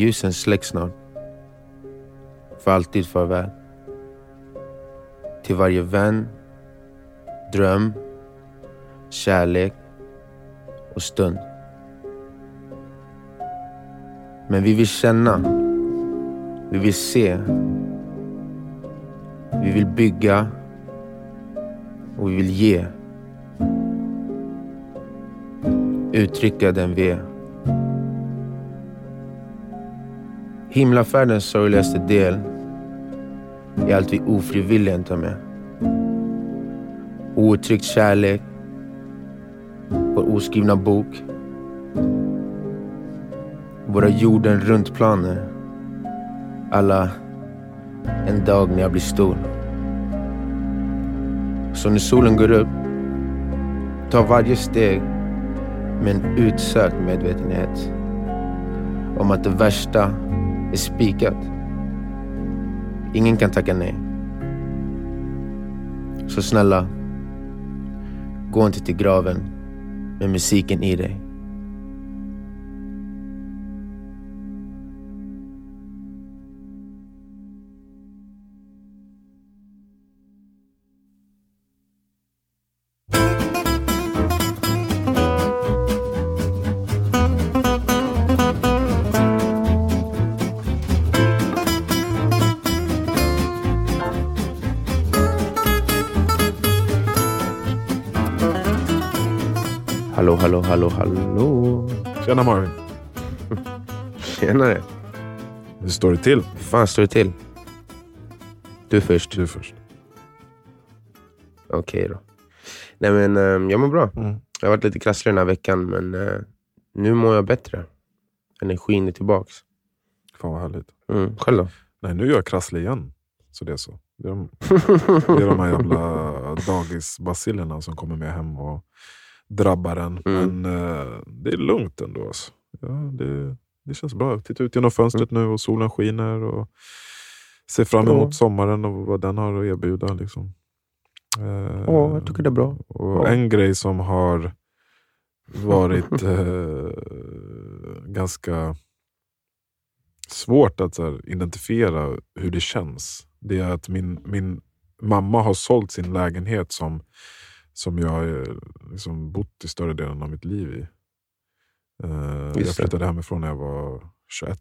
Ljusen släcks snart. För alltid farväl. Till varje vän, dröm, kärlek och stund. Men vi vill känna. Vi vill se. Vi vill bygga. Och vi vill ge. Uttrycka den vi är. Himlafärdens sorgligaste del är allt vi ofrivilligen tar med. Outtryckt kärlek, vår oskrivna bok, våra jorden runt-planer. Alla en dag när jag blir stor. Så när solen går upp, ta varje steg med en utsökt medvetenhet om att det värsta är spikat. Ingen kan tacka nej. Så snälla, gå inte till graven med musiken i dig. Hur står det till? Hur fan står det till? Du först. Du först. Okej då. Nej men eh, jag mår bra. Mm. Jag har varit lite krasslig den här veckan men eh, nu mår jag bättre. Energin är tillbaks. Fan vad härligt. Mm. Själv då? Nej, nu är jag krasslig igen. Så det är så. Det är de, det är de här jävla dagisbacillerna som kommer med hem och drabbar en. Mm. Men eh, det är lugnt ändå. Alltså. Ja, det, det känns bra. Titta ut genom fönstret nu och solen skiner. Och ser fram Ja. emot sommaren och vad den har att erbjuda. Liksom. Eh, Ja, jag tycker det är bra. Och Ja. En grej som har varit eh, ganska svårt att så här, identifiera hur det känns. Det är att min, min mamma har sålt sin lägenhet som, som jag har liksom bott i större delen av mitt liv i. Eh, jag flyttade hemifrån när jag var 21.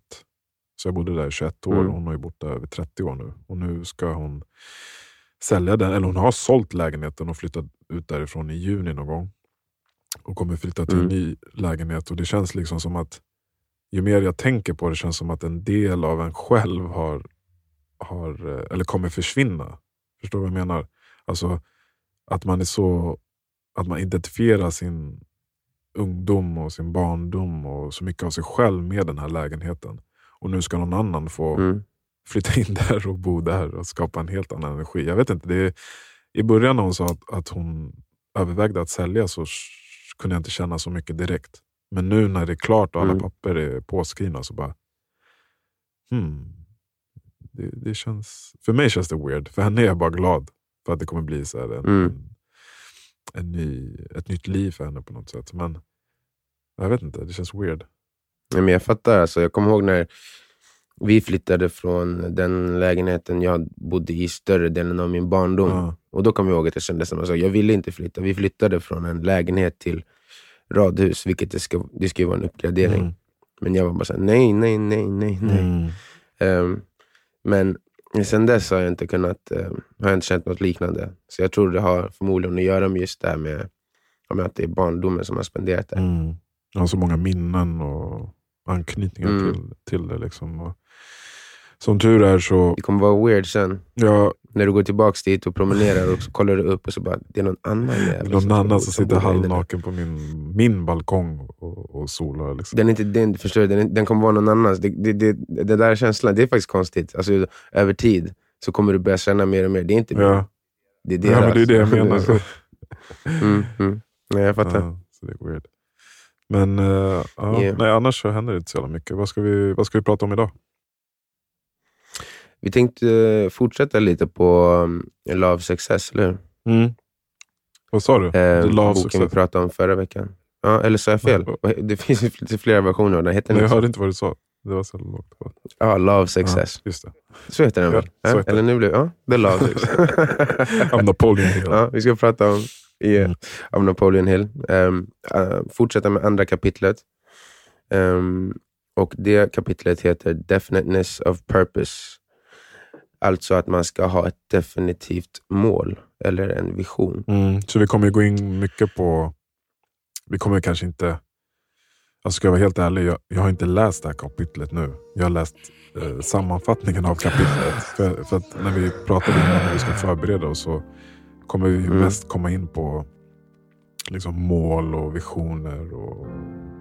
Så jag bodde där i 21 år Mm. hon har ju bott där över 30 år nu. Och nu ska hon sälja den, eller hon har sålt lägenheten och flyttat ut därifrån i juni någon gång. Och kommer flytta till Mm. en ny lägenhet. Och det känns liksom som att ju mer jag tänker på det känns som att en del av en själv har, har eh, eller kommer försvinna. Förstår du vad jag menar? Alltså att man är så att man identifierar sin ungdom och sin barndom och så mycket av sig själv med den här lägenheten. Och nu ska någon annan få Mm. flytta in där och bo där och skapa en helt annan energi. Jag vet inte, det är, I början när hon sa att, att hon övervägde att sälja så kunde jag inte känna så mycket direkt. Men nu när det är klart och alla Mm. papper är påskrivna så bara... Hmm, det, det känns, för mig känns det weird. För henne är jag bara glad för att det kommer bli så en, Mm. en, en ny, ett nytt liv för henne på något sätt. Men jag vet inte, det känns weird. Nej, men jag fattar. Alltså, jag kommer ihåg när vi flyttade från den lägenheten jag bodde i större delen av min barndom. Ja. Och Då kommer jag ihåg att jag kände som jag sa, jag ville inte flytta. Vi flyttade från en lägenhet till radhus, vilket det ska, det ska ju vara en uppgradering. Mm. Men jag var bara såhär, nej, nej, nej, nej. nej. Mm. Ehm, men sen dess har jag inte kunnat, ehm, har jag inte känt något liknande. Så jag tror det har förmodligen att göra med just det här med, med att det är barndomen som har spenderat där. Mm. Jag har så många minnen och anknytningar Mm. till, till det. Liksom. Och som tur är så... Det kommer vara weird sen, Ja, när du går tillbaka dit och promenerar och så kollar du upp och så bara, det är någon annan jävel någon annan som sitter halvnaken på min, min balkong och, och solar. Liksom. Den, är inte, den, förstår du, den, den kommer vara någon annans. Det, det, det, det där känslan, det är faktiskt konstigt. Alltså, över tid så kommer du börja känna mer och mer. Det är inte Ja. det är ja, men det är det jag deras. menar. mm, mm. Nej, jag fattar. Ja, så det är weird. Men eh, ja, Yeah. nej, annars så händer det inte så jävla mycket. Vad ska, vi, vad ska vi prata om idag? Vi tänkte eh, fortsätta lite på um, Love Success, eller hur? Vad sa du? Eh, Love boken vi Success? pratade om förra veckan. Ja, eller sa jag fel? Det finns flera versioner av den. Heter Nej, jag hörde inte vad du sa. Det var så lågt. Ja, Love Success. Ja, just det. Så heter den väl? Ja, heter Eller nu blir ja, The Love Success. Av Napoleon Hill. ja, vi ska prata om i, Mm. Napoleon Hill. Um, uh, fortsätta med andra kapitlet. Um, och Det kapitlet heter Definiteness of Purpose. Alltså att man ska ha ett definitivt mål eller en vision. Mm, så vi kommer gå in mycket på... Vi kommer kanske inte... Jag ska vara helt ärlig, jag, jag har inte läst det här kapitlet nu. Jag har läst eh, sammanfattningen av kapitlet. För, för att när vi pratade innan när vi ska förbereda oss så kommer vi Mm. mest komma in på liksom mål och visioner och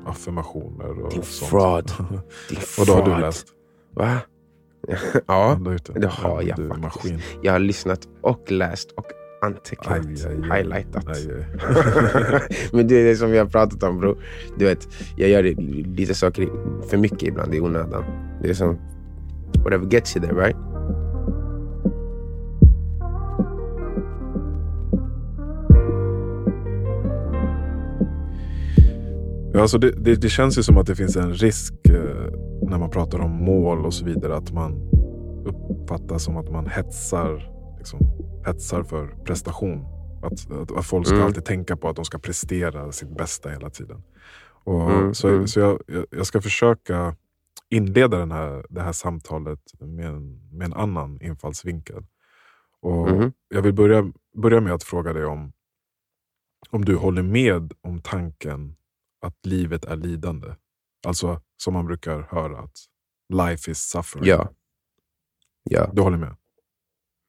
affirmationer. Och Din sånt. fraud. Din och då har du läst? Va? ja, det har jag du faktiskt. maskin. jag har lyssnat och läst och antecknat. Aj, aj, aj. highlightat. Men det är det som vi har pratat om bro. Du vet, jag gör lite saker för mycket ibland i onödan. Det är som whatever gets you there right? Ja, alltså det, det, det känns ju som att det finns en risk eh, när man pratar om mål och så vidare. Att man uppfattas som att man hetsar, liksom, hetsar för prestation. Att, att, att folk ska Mm. alltid tänka på att de ska prestera sitt bästa hela tiden. Och, Mm, så mm. så jag, jag, ska försöka inleda den här, det här samtalet med en, med en annan infallsvinkel. Och Mhm. Jag vill börja, börja med att fråga dig om, om du håller med om tanken att livet är lidande. Alltså som man brukar höra att life is suffering. Ja. Ja. Du håller med?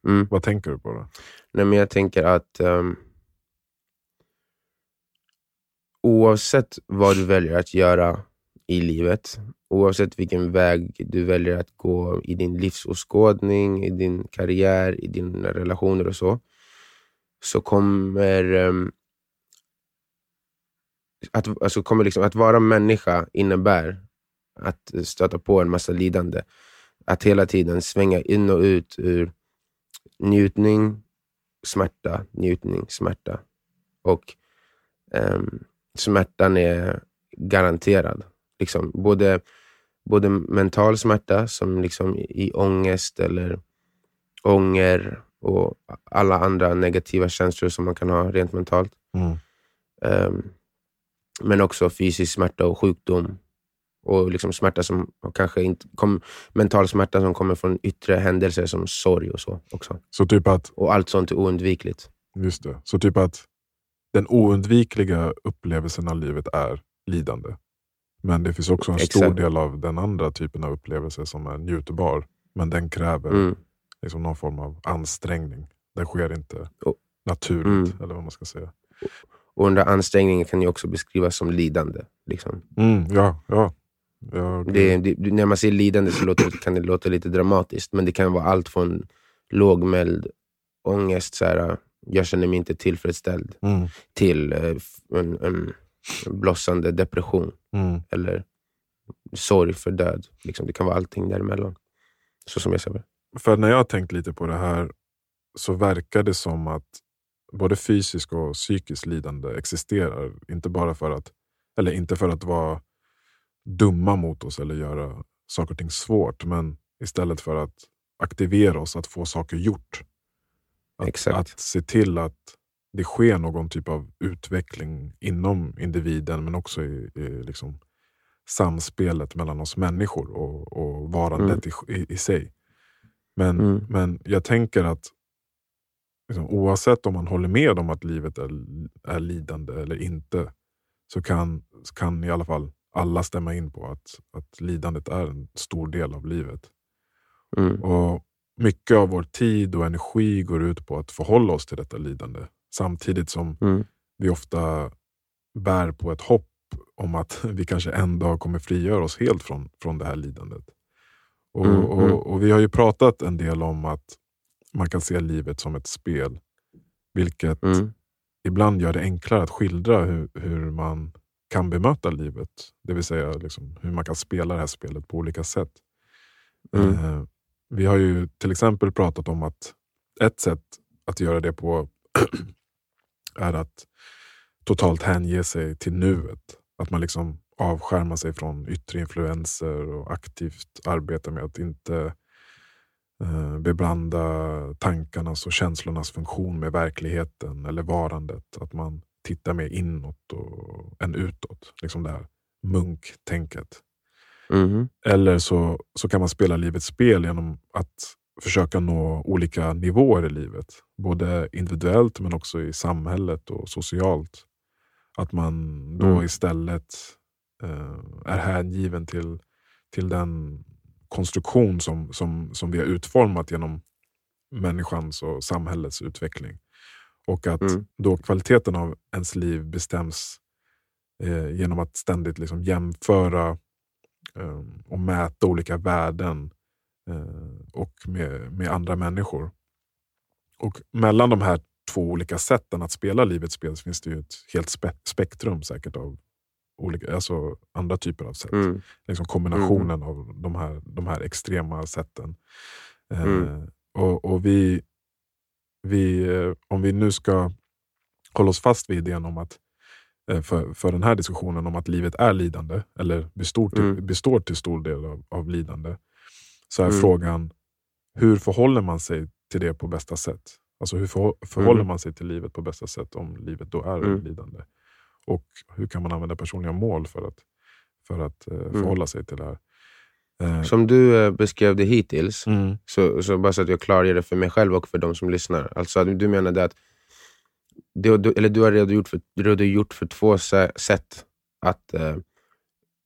Mm. Vad tänker du på då? Nej, men jag tänker att ehm, oavsett vad du väljer att göra i livet, oavsett vilken väg du väljer att gå i din livsåskådning, i din karriär, i dina relationer och så, så kommer ehm, att, alltså kommer liksom, att vara människa innebär att stöta på en massa lidande. Att hela tiden svänga in och ut ur njutning, smärta, njutning, smärta. Och ehm, smärtan är garanterad. Liksom, både, både mental smärta, som liksom i, ångest eller ånger och alla andra negativa känslor som man kan ha rent mentalt. Mm. Ehm, men också fysisk smärta och sjukdom. Och liksom smärta som kanske inte kom, mental smärta som kommer från yttre händelser som sorg och så också. Så typ att, Och allt sånt är oundvikligt. just det. Så typ att den oundvikliga upplevelsen av livet är lidande. Men det finns också en stor Exakt. del av den andra typen av upplevelse som är njutbar. Men den kräver Mm. liksom någon form av ansträngning. Den sker inte Och- naturligt, Mm. eller vad man ska säga. Och den där ansträngningen kan ju också beskrivas som lidande. Liksom. Mm, ja, ja. Jag, Det, det, när man säger lidande så låter, kan det låta lite dramatiskt, men det kan vara allt från lågmäld ångest, så här, jag känner mig inte tillfredsställd, mm, till eh, en, en blossande depression mm. eller sorg för död. Liksom, det kan vara allting däremellan. Så som jag ser det. För när jag har tänkt lite på det här så verkar det som att både fysiskt och psykiskt lidande existerar. Inte bara för att, eller inte för att vara dumma mot oss eller göra saker och ting svårt, men istället för att aktivera oss att få saker gjort. Att, Exakt. att se till att det sker någon typ av utveckling inom individen men också i, i liksom samspelet mellan oss människor och, och varandet i, i, i sig. Men, Mm. men jag tänker att liksom, oavsett om man håller med om att livet är, är lidande eller inte så kan, så kan i alla fall alla stämma in på att, att lidandet är en stor del av livet. Mm. Och Mycket av vår tid och energi går ut på att förhålla oss till detta lidande. Samtidigt som Mm. vi ofta bär på ett hopp om att vi kanske en dag kommer frigöra oss helt från, från det här lidandet. Och, Mm, mm. och, och Vi har ju pratat en del om att man kan se livet som ett spel. Vilket Mm. ibland gör det enklare att skildra hur, hur man kan bemöta livet. Det vill säga liksom hur man kan spela det här spelet på olika sätt. Mm. Eh, vi har ju till exempel pratat om att ett sätt att göra det på är att totalt hänge sig till nuet. Att man liksom avskärma sig från yttre influenser och aktivt arbeta med att inte eh, beblanda tankarnas och känslornas funktion med verkligheten eller varandet. Att man tittar mer inåt och, än utåt. Liksom det här munktänket. Mhm. Eller så, så kan man spela livets spel genom att försöka nå olika nivåer i livet. Både individuellt men också i samhället och socialt. Att man då Mm. istället eh, är hängiven till, till den konstruktion som, som, som vi har utformat genom människans och samhällets utveckling. Och att Mm. då kvaliteten av ens liv bestäms eh, genom att ständigt liksom jämföra eh, och mäta olika värden eh, och med, med andra människor. Och mellan de här två olika sätten att spela livets spel finns det ju ett helt spe spektrum säkert av olika, alltså andra typer av sätt. Mm. Liksom kombinationen av de här, de här extrema sätten. Eh, Mm. och och vi, vi, eh, om vi nu ska hålla oss fast vid idén om att eh, för, för den här diskussionen om att livet är lidande, eller består till, Mm. består till stor del av, av lidande, så är Mm. frågan hur förhåller man sig till det på bästa sätt? Alltså hur förhå- förhåller Mm. man sig till livet på bästa sätt om livet då är Mm. lidande? Och hur kan man använda personliga mål för att, för att eh, förhålla sig till det här? Eh, Som du eh, beskrev det hittills, mm, så, så bara så att jag klargör det för mig själv och för de som lyssnar. Alltså du menade att du, du, eller du har redogjort för, redogjort för två sä- sätt att, eh,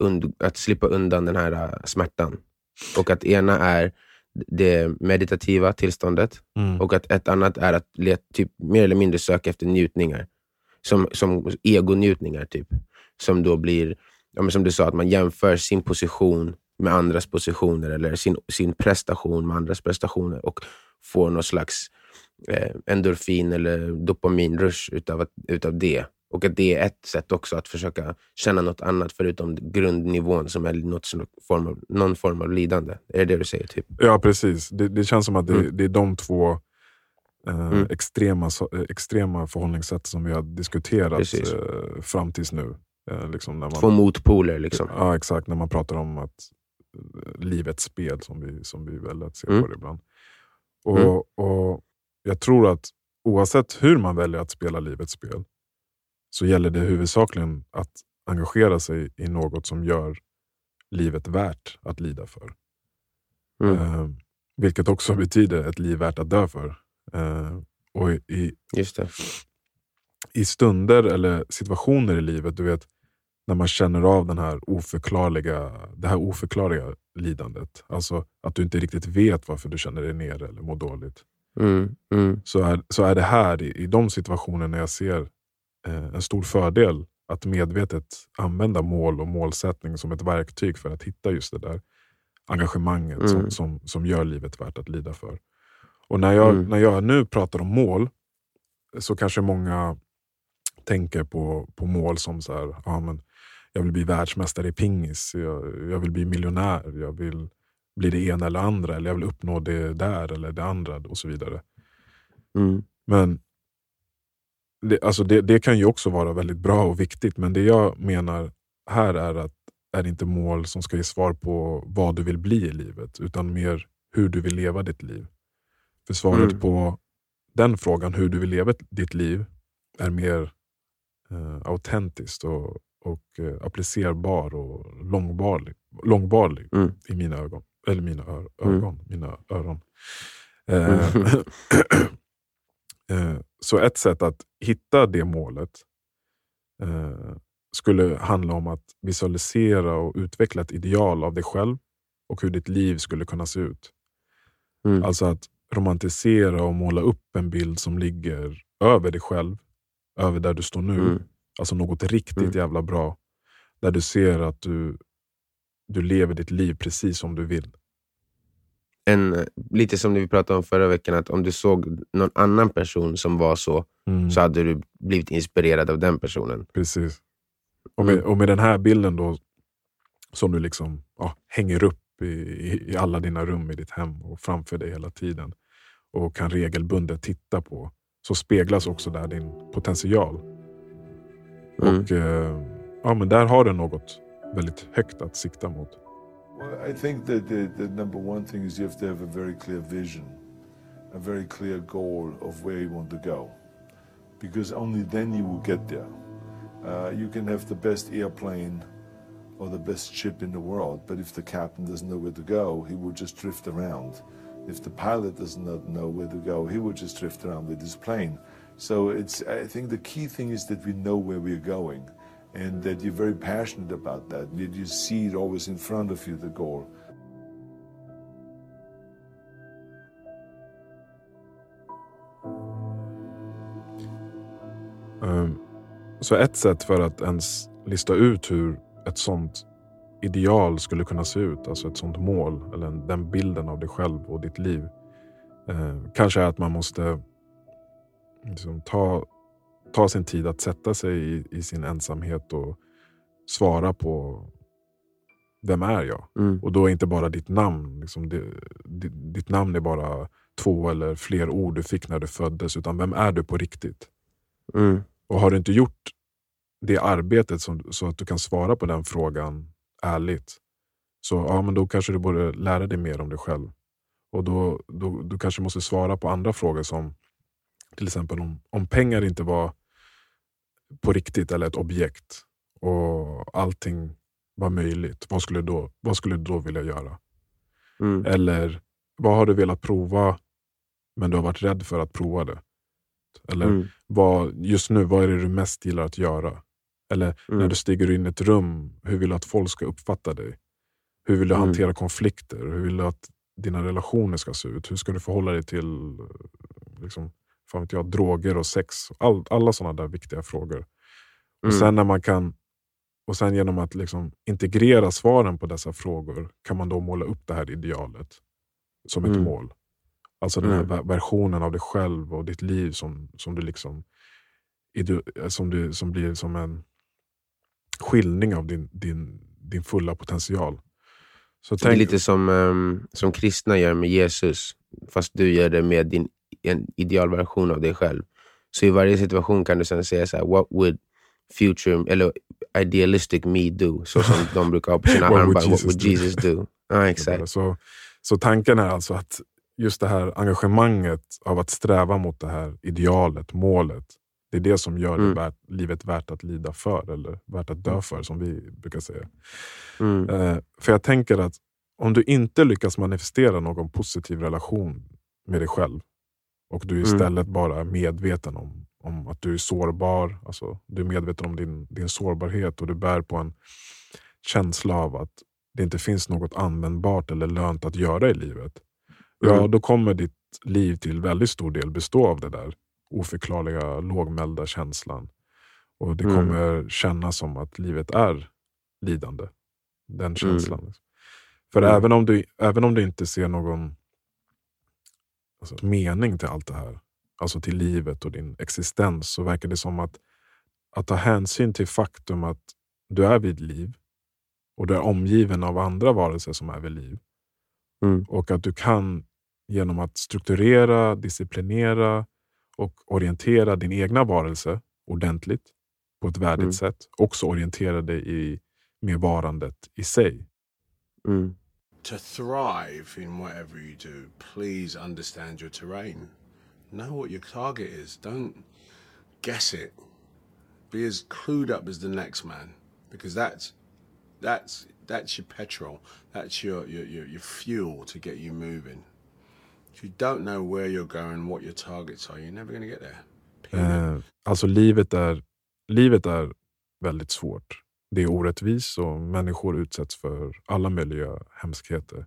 und, att slippa undan den här eh, smärtan. Och att ena är det meditativa tillståndet mm, och att ett annat är att let, typ, mer eller mindre söka efter njutningar. Som, som egonjutningar, typ. Som då blir, ja, som du sa, att man jämför sin position med andras positioner eller sin, sin prestation med andras prestationer och får någon slags eh, endorfin eller dopaminrush utav, att- utav det. Och att det är ett sätt också att försöka känna något annat förutom grundnivån som är något, form av, någon form av lidande. Är det det du säger? typ? Ja, precis. Det, det känns som att det, Mm. det är de två eh, Mm. extrema, eh, extrema förhållningssätt som vi har diskuterat eh, fram tills nu. Eh, liksom när man, Två motpoler. liksom. Ja, exakt. När man pratar om att livets spel, som vi, som vi väl att se Mm. på det ibland. Och, Mm. och Jag tror att oavsett hur man väljer att spela livets spel, så gäller det huvudsakligen att engagera sig i något som gör livet värt att lida för. Mm. Eh, vilket också betyder ett liv värt att dö för. Eh, och i, i stunder eller situationer i livet, du vet, när man känner av den här oförklarliga, det här oförklarliga lidandet. Alltså att du inte riktigt vet varför du känner dig nere eller mår dåligt. Mm. Mm. Så är, så är det här, i, i de situationerna jag ser eh, en stor fördel att medvetet använda mål och målsättning som ett verktyg för att hitta just det där engagemanget som, Mm. som, som gör livet värt att lida för. Och när jag, Mm. när jag nu pratar om mål så kanske många tänker på, på mål som så här, ja, men jag vill bli världsmästare i pingis, jag, jag vill bli miljonär, jag vill bli det ena eller andra, eller jag vill uppnå det där eller det andra och så vidare. Mm. Men det, alltså det, det kan ju också vara väldigt bra och viktigt, men det jag menar här är att är inte mål som ska ge svar på vad du vill bli i livet, utan mer hur du vill leva ditt liv. För svaret Mm. på den frågan, hur du vill leva ditt liv, är mer eh, autentiskt och, och eh, applicerbar och långvarlig, långvarlig Mm. i mina ögon. Eller mina Mm. ögon, mina öron. Eh, Mm. eh, så ett sätt att hitta det målet eh, skulle handla om att visualisera och utveckla ett ideal av dig själv och hur ditt liv skulle kunna se ut. Mm. Alltså att romantisera och måla upp en bild som ligger över dig själv, över där du står nu. Mm. Alltså något riktigt Mm. jävla bra. Där du ser att du, du lever ditt liv precis som du vill. En, lite som det vi pratade om förra veckan, att om du såg någon annan person som var så, Mm. så hade du blivit inspirerad av den personen. Precis. Och med, Mm. och med den här bilden då som du liksom ja, hänger upp i, i, i alla dina rum i ditt hem och framför dig hela tiden och kan regelbundet titta på, så speglas också där din potential. Mm. Och eh, ja, men där har du något väldigt högt att sikta mot? Well, I think that the, the number one thing is you have to have a very clear vision, a very clear goal of where you want to go. Because only then you will get there. Uh, you can have the best airplane or the best ship in the world, but if the captain doesn't know where to go, he will just drift around. If the pilot does not know where to go, he will just drift around with his plane. So it's, I think the key thing is that we know where we're going and that you're very passionate about that. That you see it always in front of you, the goal. Um, så ett sätt för att ens lista ut hur ett sånt ideal skulle kunna se ut, alltså ett sånt mål eller den bilden av dig själv och ditt liv. Eh, kanske är att man måste liksom, ta, ta sin tid att sätta sig i, i sin ensamhet och svara på vem är jag? Mm. Och då är inte bara ditt namn. Liksom det, ditt, ditt namn är bara två eller fler ord du fick när du föddes. Utan vem är du på riktigt? Mm. Och har du inte gjort det arbetet som, så att du kan svara på den frågan ärligt. Så ja, men då kanske du borde lära dig mer om dig själv. Och då, då, Du kanske måste svara på andra frågor som till exempel om, om pengar inte var på riktigt eller ett objekt och allting var möjligt. Vad skulle, då, vad skulle du då vilja göra? Mm. Eller vad har du velat prova men du har varit rädd för att prova det? Eller Mm. vad, just nu, vad är det du mest gillar att göra? Eller när Mm. du stiger in i ett rum, hur vill du att folk ska uppfatta dig? Hur vill du Mm. hantera konflikter? Hur vill du att dina relationer ska se ut? Hur ska du förhålla dig till liksom, fan vet jag, droger och sex? All, alla sådana där viktiga frågor. Och Mm. sen när man kan och sen genom att liksom integrera svaren på dessa frågor kan man då måla upp det här idealet som ett Mm. mål. Alltså den här Mm. ver- versionen av dig själv och ditt liv som, som, du liksom, idu- som, du, som blir som en skildring av din, din, din fulla potential. Så Det är lite som, ehm, som kristna gör med Jesus, fast du gör det med din en idealversion av dig själv. Så i varje situation kan du sen säga så här, what would future, eller idealistic me do? Så som de brukar ha på sina armband. What Jesus would do? Jesus do? Ja, exakt. Så, så tanken är alltså att just det här engagemanget av att sträva mot det här idealet, målet. Det är det som gör Mm. det värt, livet värt att lida för, eller värt att dö för som vi brukar säga. Mm. Eh, för jag tänker att om du inte lyckas manifestera någon positiv relation med dig själv och du Mm. istället bara är medveten om, om att du är sårbar, alltså du är medveten om din, din sårbarhet och du bär på en känsla av att det inte finns något användbart eller lönt att göra i livet. Ja, Mm. då kommer ditt liv till väldigt stor del bestå av det där oförklarliga, lågmälda känslan. Och det Mm. kommer kännas som att livet är lidande. Den känslan. liksom. För Mm. även, om du, även om du inte ser någon alltså, mening till allt det här, alltså till livet och din existens, så verkar det som att, att ta hänsyn till faktum att du är vid liv och du är omgiven av andra varelser som är vid liv. Mm. Och att du kan genom att strukturera, disciplinera och orientera din egna varelse ordentligt på ett värdigt Mm. sätt också orientera dig i, med varandet i sig. Mm. To thrive in whatever you do, please understand your terrain. Know what your target is. Don't guess it. Be as clued up as the next man, because that's that's that's your petrol. That's your your your, your fuel to get you moving. If you don't know where you're going, what your targets are, you're never going to get there. Eh, alltså livet är, livet är väldigt svårt. Det är orättvist och människor utsätts för alla möjliga hemskheter.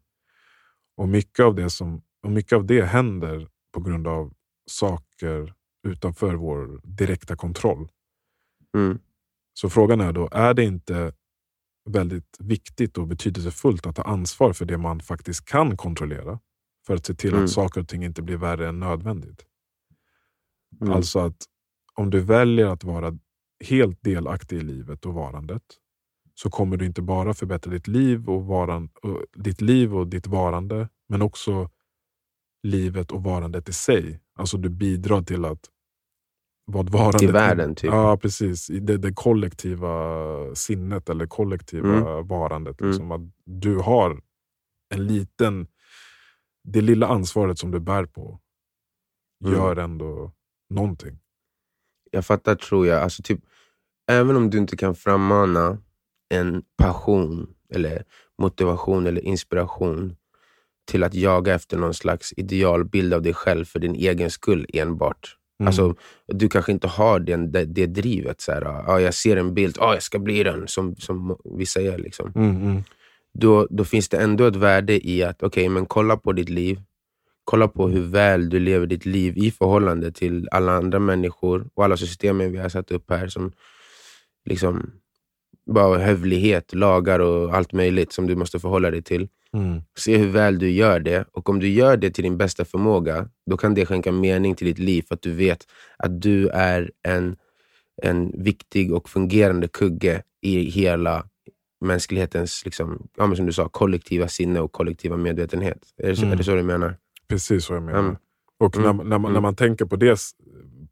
Och mycket av det, som, och mycket av det händer på grund av saker utanför vår direkta kontroll. Mm. Så frågan är då, är det inte väldigt viktigt och betydelsefullt att ta ansvar för det man faktiskt kan kontrollera? För att se till Mm. att saker och ting inte blir värre än nödvändigt. Mm. Alltså att om du väljer att vara helt delaktig i livet och varandet så kommer du inte bara förbättra ditt liv och, varan, och, ditt liv och ditt varande men också livet och varandet i sig. Alltså du bidrar till att vad varandet Till världen, typ. Ja, precis. I Det, det kollektiva sinnet eller kollektiva varandet. Mm. Liksom, att du har en liten... Det lilla ansvaret som du bär på Mm. gör ändå någonting. Jag fattar tror jag. Alltså, typ, även om du inte kan frammana en passion, eller motivation eller inspiration till att jaga efter någon slags idealbild av dig själv för din egen skull enbart. Mm. Alltså, du kanske inte har den, det, det drivet. Så här, ah, jag ser en bild, ah, jag ska bli den, som, som vissa gör. Liksom. Mm, mm. Då, då finns det ändå ett värde i att, okej, men kolla på ditt liv. Kolla på hur väl du lever ditt liv i förhållande till alla andra människor och alla systemen vi har satt upp här som liksom bara hövlighet, lagar och allt möjligt som du måste förhålla dig till. Mm. Se hur väl du gör det. Och om du gör det till din bästa förmåga, då kan det skänka mening till ditt liv. För att du vet att du är en, en viktig och fungerande kugge i hela mänsklighetens, liksom, ja, som du sa, kollektiva sinne och kollektiva medvetenhet. Är det så, Mm. är det, så du menar? Precis vad jag menar. Mm. Och när, Mm. när, man, Mm. när man tänker på det,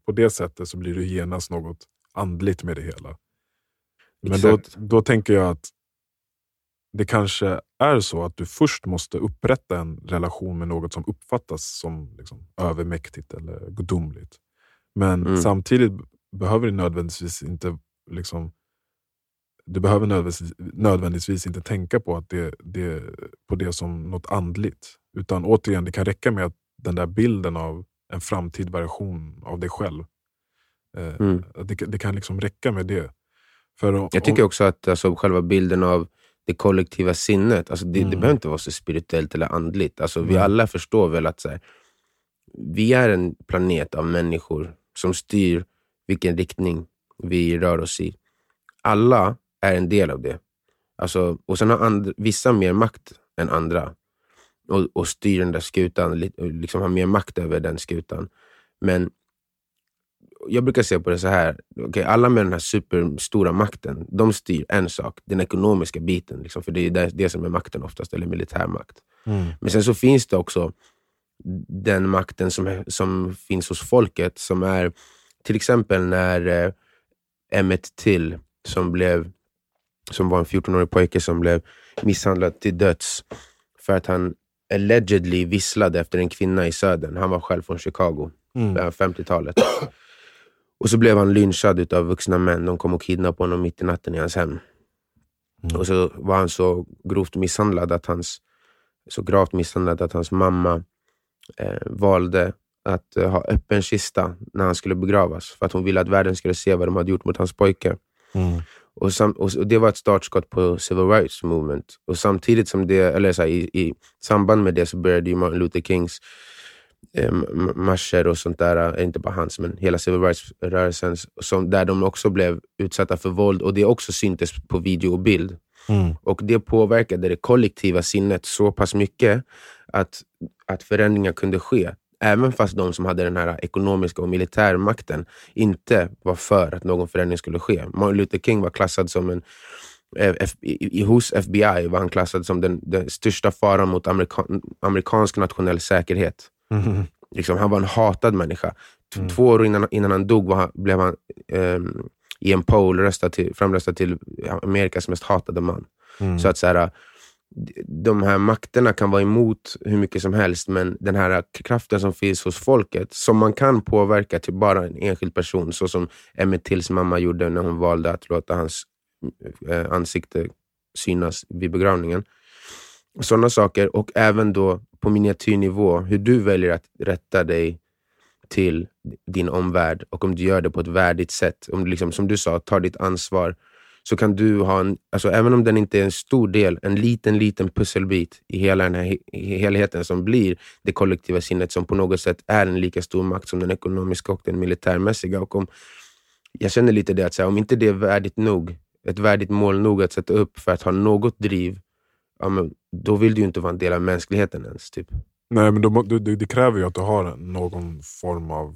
på det sättet så blir det genast något andligt med det hela. Men då, då tänker jag att det kanske är så att du först måste upprätta en relation med något som uppfattas som liksom, övermäktigt eller gudomligt. Men Mm. samtidigt behöver det nödvändigtvis inte liksom, du behöver nödvändigtvis, nödvändigtvis inte tänka på, att det, det, på det som något andligt. Utan återigen, det kan räcka med att den där bilden av en framtid version av dig själv. Eh, Mm. det, det kan liksom räcka med det. För om- Jag tycker också att alltså, själva bilden av det kollektiva sinnet, alltså, det, det Mm. behöver inte vara så spirituellt eller andligt. Alltså, vi alla förstår väl att så här, vi är en planet av människor som styr vilken riktning vi rör oss i. Alla är en del av det. Alltså, och sen har and- vissa mer makt än andra och, och styr den där skutan, liksom har mer makt över den skutan. Men jag brukar se på det så här. okej, alla med den här superstora makten, de styr en sak, den ekonomiska biten. Liksom, för det är det, som är makten oftast, eller militärmakt. Mm. Men sen så finns det också den makten som, som finns hos folket, som är till exempel när eh, Emmett Till, som, blev, som var en 14-årig pojke som blev misshandlad till döds för att han allegedly visslade efter en kvinna i södern. Han var själv från Chicago, Mm. eh, 50-talet. Och så blev han lynchad av vuxna män. De kom och kidnappade honom mitt i natten i hans hem. Mm. Och så var han så grovt misshandlad att hans, så gravt misshandlad att hans mamma eh, valde att eh, ha öppen kista när han skulle begravas. För att hon ville att världen skulle se vad de hade gjort mot hans pojke. Mm. Och, sam, och, Det var ett startskott på Civil Rights Movement. Och samtidigt som det, eller så här, i, i samband med det så började ju Martin Luther Kings eh, marscher och sånt där, eh, inte bara hans, men hela Civil Rights-rörelsen, som- där de också blev utsatta för våld. Och det också syntes på video och bild. Mm. Och det påverkade det kollektiva sinnet så pass mycket att, att förändringar kunde ske. Även fast de som hade den här ekonomiska och militärmakten inte var för att någon förändring skulle ske. Martin Luther King var klassad som en eh, F, i, i, hos FBI var han klassad som den, den största faran mot amerikan, amerikansk nationell säkerhet. Mm. Liksom, han var en hatad människa. T- Mm. Två år innan, innan han dog han, blev han ehm, i en poll röstad till, framröstad till Amerikas mest hatade man. Mm. Så att så här, de här makterna kan vara emot hur mycket som helst, men den här kraften som finns hos folket, som man kan påverka till bara en enskild person, så som Emmett Tills mamma gjorde när hon valde att låta hans eh, eh, ansikte synas vid begravningen. Sådana saker, och även då på miniatyrnivå, hur du väljer att rätta dig till din omvärld och om du gör det på ett värdigt sätt. Om du liksom, som du sa, tar ditt ansvar så kan du ha en, alltså även om den inte är en stor del, en liten, liten pusselbit i hela den här helheten som blir det kollektiva sinnet som på något sätt är en lika stor makt som den ekonomiska och den militärmässiga. Och om, jag känner lite det att här, om inte det är värdigt nog, ett värdigt mål nog att sätta upp för att ha något driv, ja, men, då vill du ju inte vara en del av mänskligheten ens. Typ. Nej, men då, det, det- det kräver ju att du har någon form av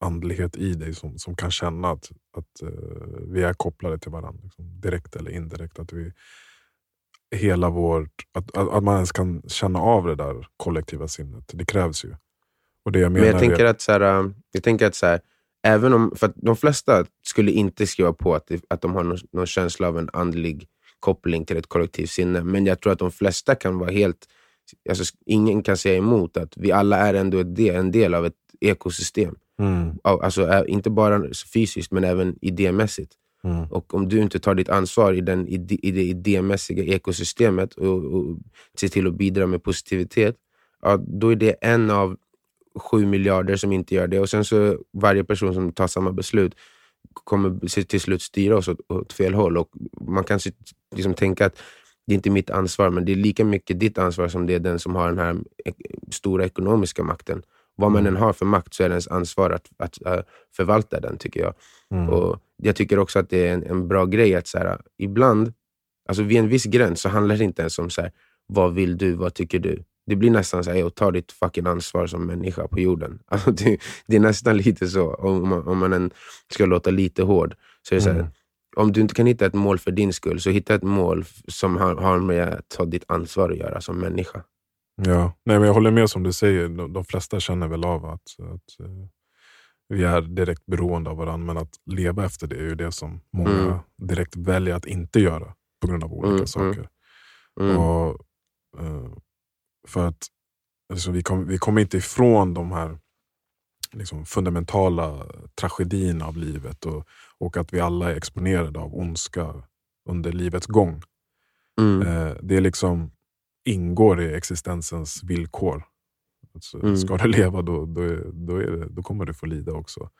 andlighet i dig som, som kan känna att, att eh, vi är kopplade till varandra. Liksom, direkt eller indirekt. Att vi hela vårt, att, att, att man ens kan känna av det där kollektiva sinnet. Det krävs ju. Och det jag menar Men jag tänker är, att, så här, äh, jag tänker att så här, även om, för att de flesta skulle inte skriva på att, att de har någon, någon känsla av en andlig koppling till ett kollektivt sinne. Men jag tror att de flesta kan vara helt... Alltså, ingen kan säga emot att vi alla är ändå en del av ett ekosystem. Mm. Alltså, inte bara fysiskt, men även idémässigt. Mm. Och om du inte tar ditt ansvar i, den, i, det idémässiga ekosystemet och, och ser till att bidra med positivitet, ja, då är det en av sju miljarder som inte gör det. Och sen så varje person som tar samma beslut kommer till slut styra oss åt, åt fel håll. Och man kan liksom tänka att det är inte mitt ansvar, men det är lika mycket ditt ansvar som det är den som har den här stora ekonomiska makten. Vad man mm. än har för makt så är det ens ansvar att, att uh, förvalta den, tycker jag. Mm. Och Jag tycker också att det är en, en bra grej att så här, ibland, alltså vid en viss gräns, så handlar det inte ens om så här, vad vill du, vad tycker du? Det blir nästan så att ta ditt fucking ansvar som människa på jorden. Alltså det, det, är nästan lite så, om man, om man än ska låta lite hård. Så är det så här, mm. Om du inte kan hitta ett mål för din skull, så hitta ett mål som har, har med att ta ditt ansvar att göra som människa. Ja, Nej, men jag håller med som du säger. De, de flesta känner väl av att, att uh, vi är direkt beroende av varandra. Men att leva efter det är ju det som många mm. direkt väljer att inte göra på grund av olika mm, mm. saker. Mm. Och, uh, för att alltså, vi, kom, vi kommer inte ifrån de här liksom, fundamentala tragedierna av livet och, och att vi alla är exponerade av ondska under livets gång. Mm. Uh, det är liksom ingår i existensens villkor. Alltså, mm. Ska du leva då, då, då, det, då, kommer du få lida också.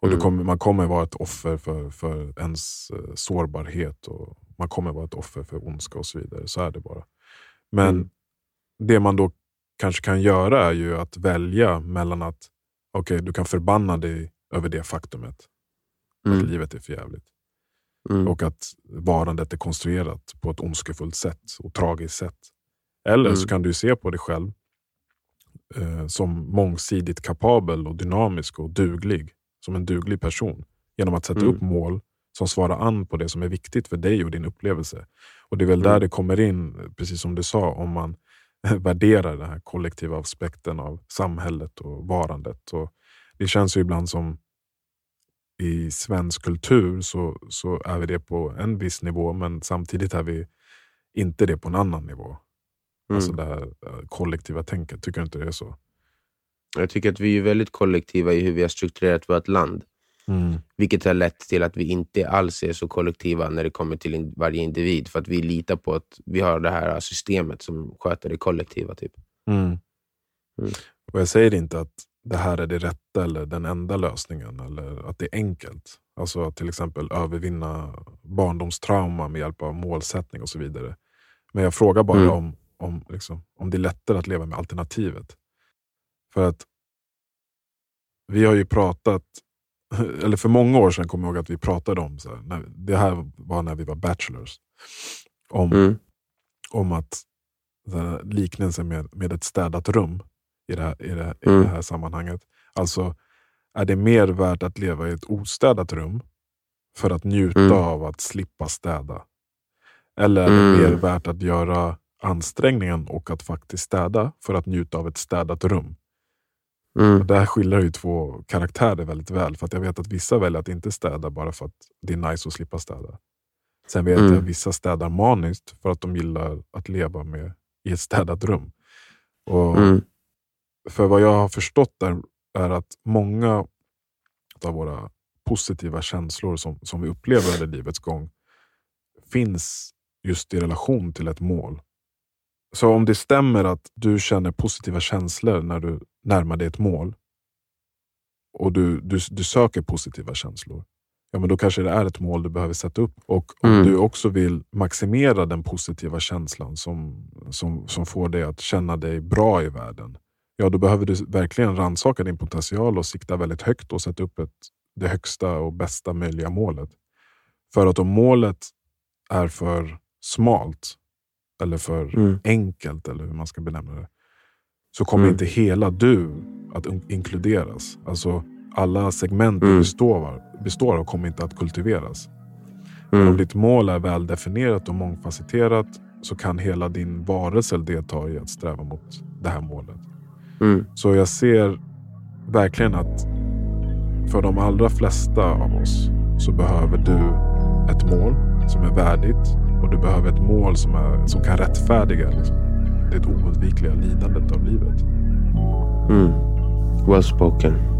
Och mm. kommer, man kommer vara ett offer för, för ens uh, sårbarhet och man kommer vara ett offer för ondska och så vidare. Så är det bara. Men mm. det man då kanske kan göra är ju att välja mellan att okay, du kan förbanna dig över det faktumet. Att mm. livet är förjävligt. Mm. Och att varandet är konstruerat på ett ondskefullt sätt och tragiskt sätt. Eller mm. så kan du se på dig själv eh, som mångsidigt kapabel och dynamisk och duglig. Som en duglig person. Genom att sätta mm. upp mål som svarar an på det som är viktigt för dig och din upplevelse. Och Det är väl mm. där det kommer in, precis som du sa, om man värderar den här kollektiva aspekten av samhället och varandet. Och det känns ju ibland som i svensk kultur så, så är vi det på en viss nivå, men samtidigt är vi inte det på en annan nivå. Alltså mm. Alltså det här eh, kollektiva tänket. Tycker du inte det är så? Jag tycker att vi är väldigt kollektiva i hur vi har strukturerat vårt land. Mm. Vilket har lett till att vi inte alls är så kollektiva när det kommer till varje individ. För att vi litar på att vi har det här systemet som sköter det kollektiva. Typ. Mm. Mm. Och Jag säger inte att det här är det rätta eller den enda lösningen, eller att det är enkelt. Alltså att till exempel övervinna barndomstrauma med hjälp av målsättning och så vidare. Men jag frågar bara mm. om om, liksom, om det är lättare att leva med alternativet. För att vi har ju pratat, eller för många år sedan kommer jag ihåg att vi pratade om, så här, när, det här var när vi var bachelors, om, mm. om att här, liknelsen med, med ett städat rum i det, här, i, det, mm. i det här sammanhanget. Alltså, är det mer värt att leva i ett ostädat rum för att njuta mm. av att slippa städa? Eller är det mm. mer värt att göra ansträngningen och att faktiskt städa för att njuta av ett städat rum. Mm. Och där skiljer ju två karaktärer väldigt väl. För att jag vet att vissa väljer att inte städa bara för att det är nice att slippa städa. Sen vet mm. jag att vissa städar maniskt för att de gillar att leva med i ett städat rum. Och mm. För vad jag har förstått är, är att många av våra positiva känslor som, som vi upplever under livets gång finns just i relation till ett mål. Så om det stämmer att du känner positiva känslor när du närmar dig ett mål och du, du, du söker positiva känslor, ja, men då kanske det är ett mål du behöver sätta upp. Och om mm. du också vill maximera den positiva känslan som, som, som får dig att känna dig bra i världen, ja då behöver du verkligen rannsaka din potential och sikta väldigt högt och sätta upp ett, det högsta och bästa möjliga målet. För att om målet är för smalt, eller för mm. enkelt, eller hur man ska benämna det, så kommer mm. inte hela du att inkluderas. Alltså alla segment mm. består, består av kommer inte att kultiveras. Men om mm. ditt mål är väldefinierat och mångfacetterat så kan hela din varelse delta i att sträva mot det här målet. Mm. Så jag ser verkligen att för de allra flesta av oss så behöver du ett mål som är värdigt och du behöver ett mål som, är, som kan rättfärdiga liksom, det oundvikliga lidandet av livet. Mm. Well spoken.